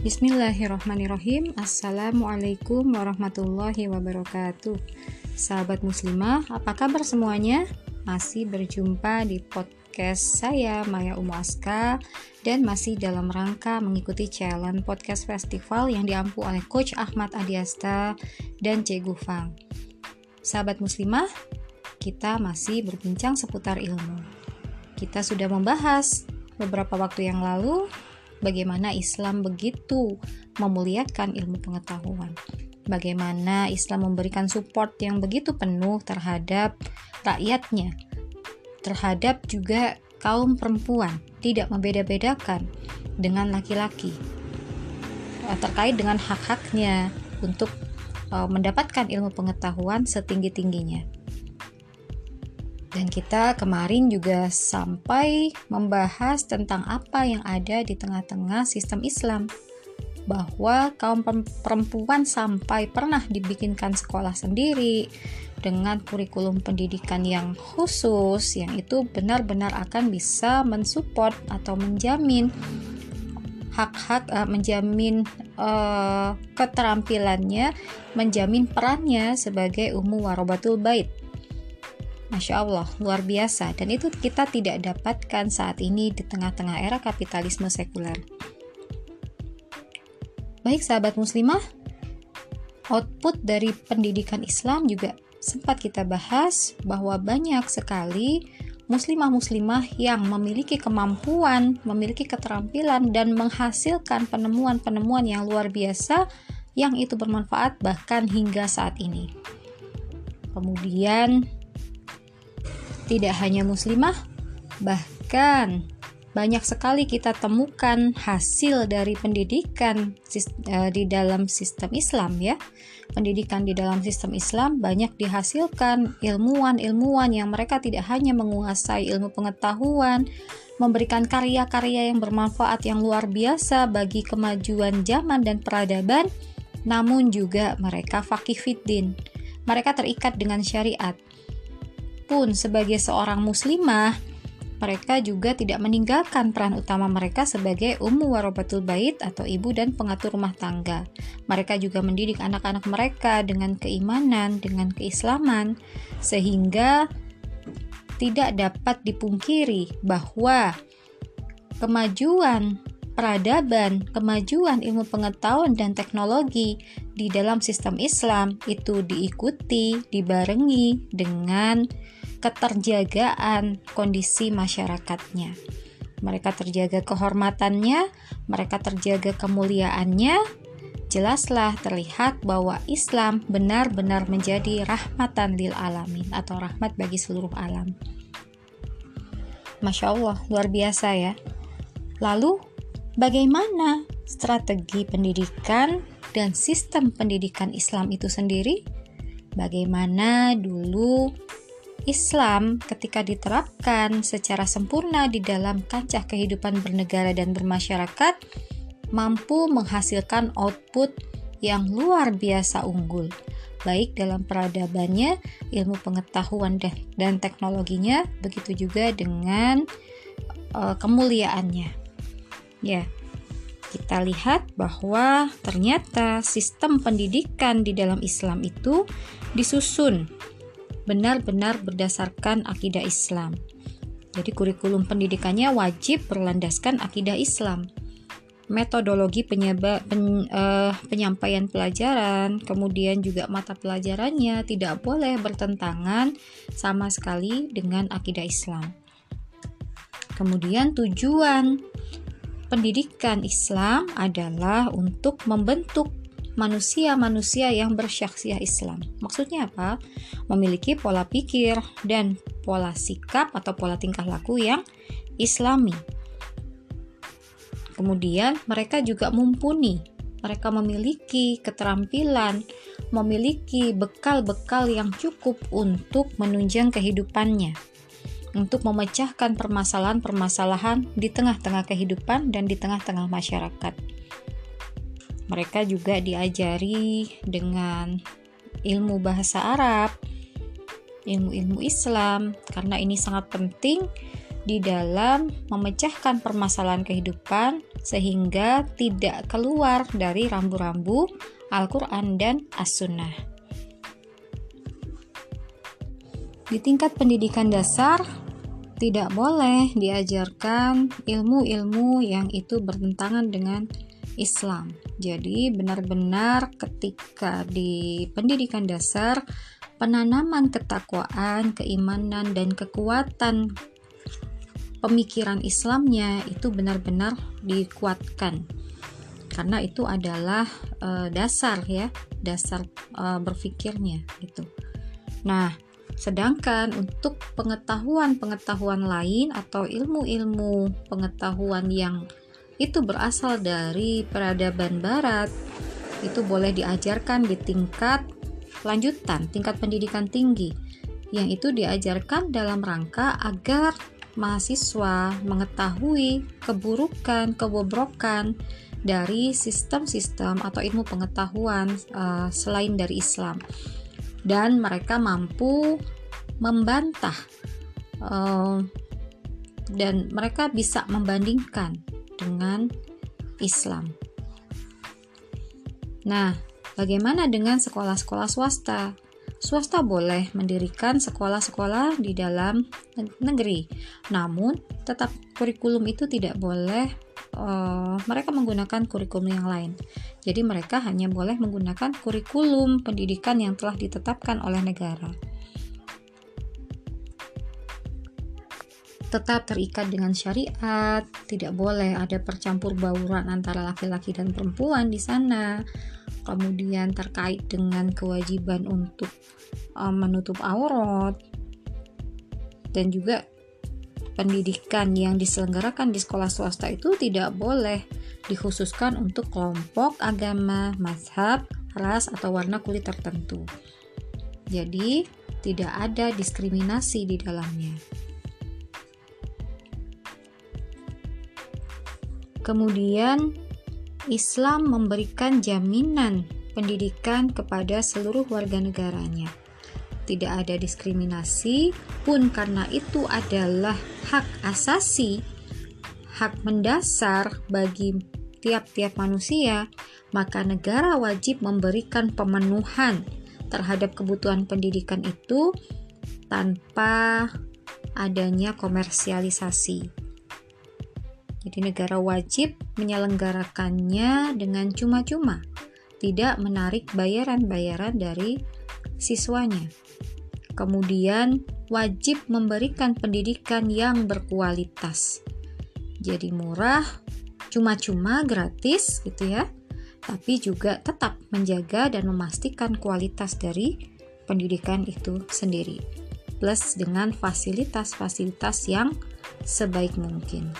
Bismillahirrahmanirrahim Assalamualaikum warahmatullahi wabarakatuh Sahabat muslimah, apa kabar semuanya? Masih berjumpa di podcast saya Maya Umu Aska Dan masih dalam rangka mengikuti challenge podcast festival Yang diampu oleh Coach Ahmad Adiasta dan C. Gufang Sahabat muslimah, kita masih berbincang seputar ilmu Kita sudah membahas beberapa waktu yang lalu bagaimana Islam begitu memuliakan ilmu pengetahuan. Bagaimana Islam memberikan support yang begitu penuh terhadap rakyatnya, terhadap juga kaum perempuan, tidak membeda-bedakan dengan laki-laki eh, terkait dengan hak-haknya untuk eh, mendapatkan ilmu pengetahuan setinggi-tingginya. Dan kita kemarin juga sampai membahas tentang apa yang ada di tengah-tengah sistem Islam. Bahwa kaum perempuan sampai pernah dibikinkan sekolah sendiri dengan kurikulum pendidikan yang khusus yang itu benar-benar akan bisa mensupport atau menjamin hak-hak uh, menjamin uh, keterampilannya, menjamin perannya sebagai ummu warobatul bait Masya Allah, luar biasa, dan itu kita tidak dapatkan saat ini di tengah-tengah era kapitalisme sekuler. Baik, sahabat muslimah, output dari pendidikan Islam juga sempat kita bahas bahwa banyak sekali muslimah-muslimah yang memiliki kemampuan, memiliki keterampilan, dan menghasilkan penemuan-penemuan yang luar biasa yang itu bermanfaat bahkan hingga saat ini. Kemudian tidak hanya muslimah, bahkan banyak sekali kita temukan hasil dari pendidikan eh, di dalam sistem Islam ya. Pendidikan di dalam sistem Islam banyak dihasilkan ilmuwan-ilmuwan yang mereka tidak hanya menguasai ilmu pengetahuan, memberikan karya-karya yang bermanfaat yang luar biasa bagi kemajuan zaman dan peradaban, namun juga mereka fakih fiddin. Mereka terikat dengan syariat pun sebagai seorang muslimah, mereka juga tidak meninggalkan peran utama mereka sebagai ummu warobatul bait atau ibu dan pengatur rumah tangga. Mereka juga mendidik anak-anak mereka dengan keimanan, dengan keislaman, sehingga tidak dapat dipungkiri bahwa kemajuan peradaban, kemajuan ilmu pengetahuan dan teknologi di dalam sistem Islam itu diikuti, dibarengi dengan keterjagaan kondisi masyarakatnya. Mereka terjaga kehormatannya, mereka terjaga kemuliaannya. Jelaslah terlihat bahwa Islam benar-benar menjadi rahmatan lil alamin atau rahmat bagi seluruh alam. Masya Allah, luar biasa ya. Lalu, bagaimana strategi pendidikan dan sistem pendidikan Islam itu sendiri? Bagaimana dulu Islam ketika diterapkan secara sempurna di dalam kancah kehidupan bernegara dan bermasyarakat mampu menghasilkan output yang luar biasa unggul baik dalam peradabannya, ilmu pengetahuan dan, teknologinya, begitu juga dengan uh, kemuliaannya. Ya, kita lihat bahwa ternyata sistem pendidikan di dalam Islam itu disusun benar-benar berdasarkan akidah Islam. Jadi kurikulum pendidikannya wajib berlandaskan akidah Islam. Metodologi penyeba, pen, uh, penyampaian pelajaran, kemudian juga mata pelajarannya tidak boleh bertentangan sama sekali dengan akidah Islam. Kemudian tujuan pendidikan Islam adalah untuk membentuk manusia-manusia yang bersyaksiah Islam. Maksudnya apa? Memiliki pola pikir dan pola sikap atau pola tingkah laku yang islami. Kemudian mereka juga mumpuni. Mereka memiliki keterampilan, memiliki bekal-bekal yang cukup untuk menunjang kehidupannya untuk memecahkan permasalahan-permasalahan di tengah-tengah kehidupan dan di tengah-tengah masyarakat mereka juga diajari dengan ilmu bahasa Arab, ilmu-ilmu Islam, karena ini sangat penting di dalam memecahkan permasalahan kehidupan sehingga tidak keluar dari rambu-rambu Al-Quran dan As-Sunnah. Di tingkat pendidikan dasar, tidak boleh diajarkan ilmu-ilmu yang itu bertentangan dengan Islam. Jadi, benar-benar ketika di pendidikan dasar, penanaman ketakwaan, keimanan, dan kekuatan pemikiran Islamnya itu benar-benar dikuatkan karena itu adalah uh, dasar ya dasar uh, berpikirnya gitu nah sedangkan untuk pengetahuan-pengetahuan lain atau ilmu-ilmu pengetahuan yang itu berasal dari peradaban barat. Itu boleh diajarkan di tingkat lanjutan, tingkat pendidikan tinggi. Yang itu diajarkan dalam rangka agar mahasiswa mengetahui keburukan, kebobrokan dari sistem-sistem atau ilmu pengetahuan uh, selain dari Islam, dan mereka mampu membantah uh, dan mereka bisa membandingkan dengan Islam. Nah, bagaimana dengan sekolah-sekolah swasta? swasta boleh mendirikan sekolah-sekolah di dalam negeri. Namun, tetap kurikulum itu tidak boleh uh, mereka menggunakan kurikulum yang lain. Jadi mereka hanya boleh menggunakan kurikulum pendidikan yang telah ditetapkan oleh negara. Tetap terikat dengan syariat, tidak boleh ada percampur bauran antara laki-laki dan perempuan di sana kemudian terkait dengan kewajiban untuk um, menutup aurat dan juga pendidikan yang diselenggarakan di sekolah swasta itu tidak boleh dikhususkan untuk kelompok agama, mazhab, ras atau warna kulit tertentu. Jadi, tidak ada diskriminasi di dalamnya. Kemudian Islam memberikan jaminan pendidikan kepada seluruh warga negaranya. Tidak ada diskriminasi pun karena itu adalah hak asasi, hak mendasar bagi tiap-tiap manusia, maka negara wajib memberikan pemenuhan terhadap kebutuhan pendidikan itu tanpa adanya komersialisasi. Jadi negara wajib menyelenggarakannya dengan cuma-cuma, tidak menarik bayaran-bayaran dari siswanya. Kemudian wajib memberikan pendidikan yang berkualitas. Jadi murah, cuma-cuma gratis gitu ya. Tapi juga tetap menjaga dan memastikan kualitas dari pendidikan itu sendiri. Plus dengan fasilitas-fasilitas yang sebaik mungkin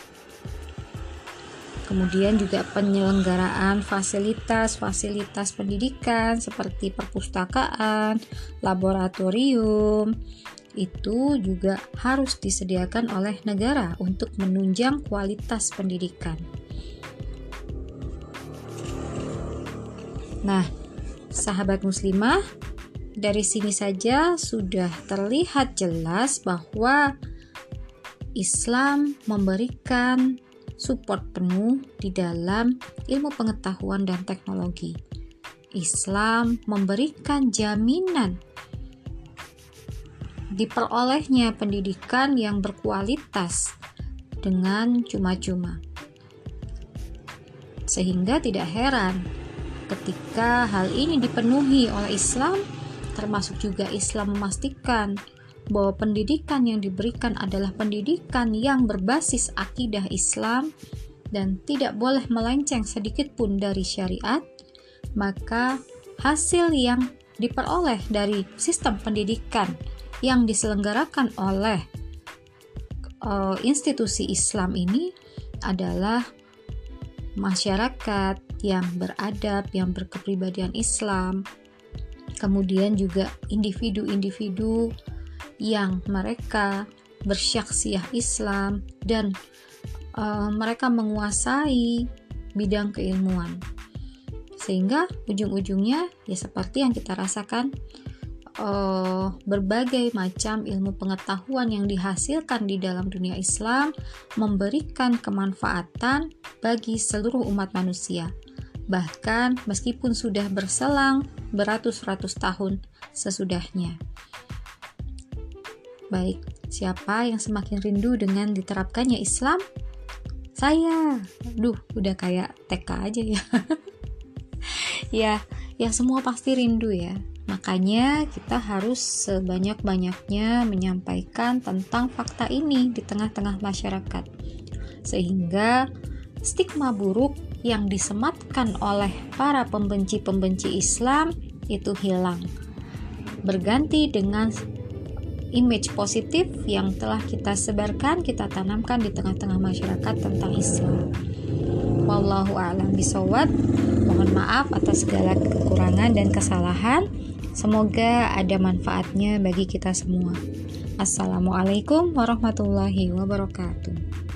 kemudian juga penyelenggaraan fasilitas-fasilitas pendidikan seperti perpustakaan, laboratorium, itu juga harus disediakan oleh negara untuk menunjang kualitas pendidikan. Nah, sahabat muslimah, dari sini saja sudah terlihat jelas bahwa Islam memberikan support penuh di dalam ilmu pengetahuan dan teknologi. Islam memberikan jaminan diperolehnya pendidikan yang berkualitas dengan cuma-cuma. Sehingga tidak heran ketika hal ini dipenuhi oleh Islam, termasuk juga Islam memastikan bahwa pendidikan yang diberikan adalah pendidikan yang berbasis akidah Islam dan tidak boleh melenceng sedikit pun dari syariat, maka hasil yang diperoleh dari sistem pendidikan yang diselenggarakan oleh uh, institusi Islam ini adalah masyarakat yang beradab, yang berkepribadian Islam, kemudian juga individu-individu yang mereka bersyaksiah Islam dan uh, mereka menguasai bidang keilmuan sehingga ujung-ujungnya ya seperti yang kita rasakan uh, berbagai macam ilmu pengetahuan yang dihasilkan di dalam dunia Islam memberikan kemanfaatan bagi seluruh umat manusia. Bahkan meskipun sudah berselang beratus-ratus tahun sesudahnya. Baik, siapa yang semakin rindu dengan diterapkannya Islam? Saya. Duh, udah kayak TK aja ya. ya, ya semua pasti rindu ya. Makanya kita harus sebanyak-banyaknya menyampaikan tentang fakta ini di tengah-tengah masyarakat. Sehingga stigma buruk yang disematkan oleh para pembenci-pembenci Islam itu hilang. Berganti dengan image positif yang telah kita sebarkan, kita tanamkan di tengah-tengah masyarakat tentang Islam. Wallahu a'lam bisawab. Mohon maaf atas segala kekurangan dan kesalahan. Semoga ada manfaatnya bagi kita semua. Assalamualaikum warahmatullahi wabarakatuh.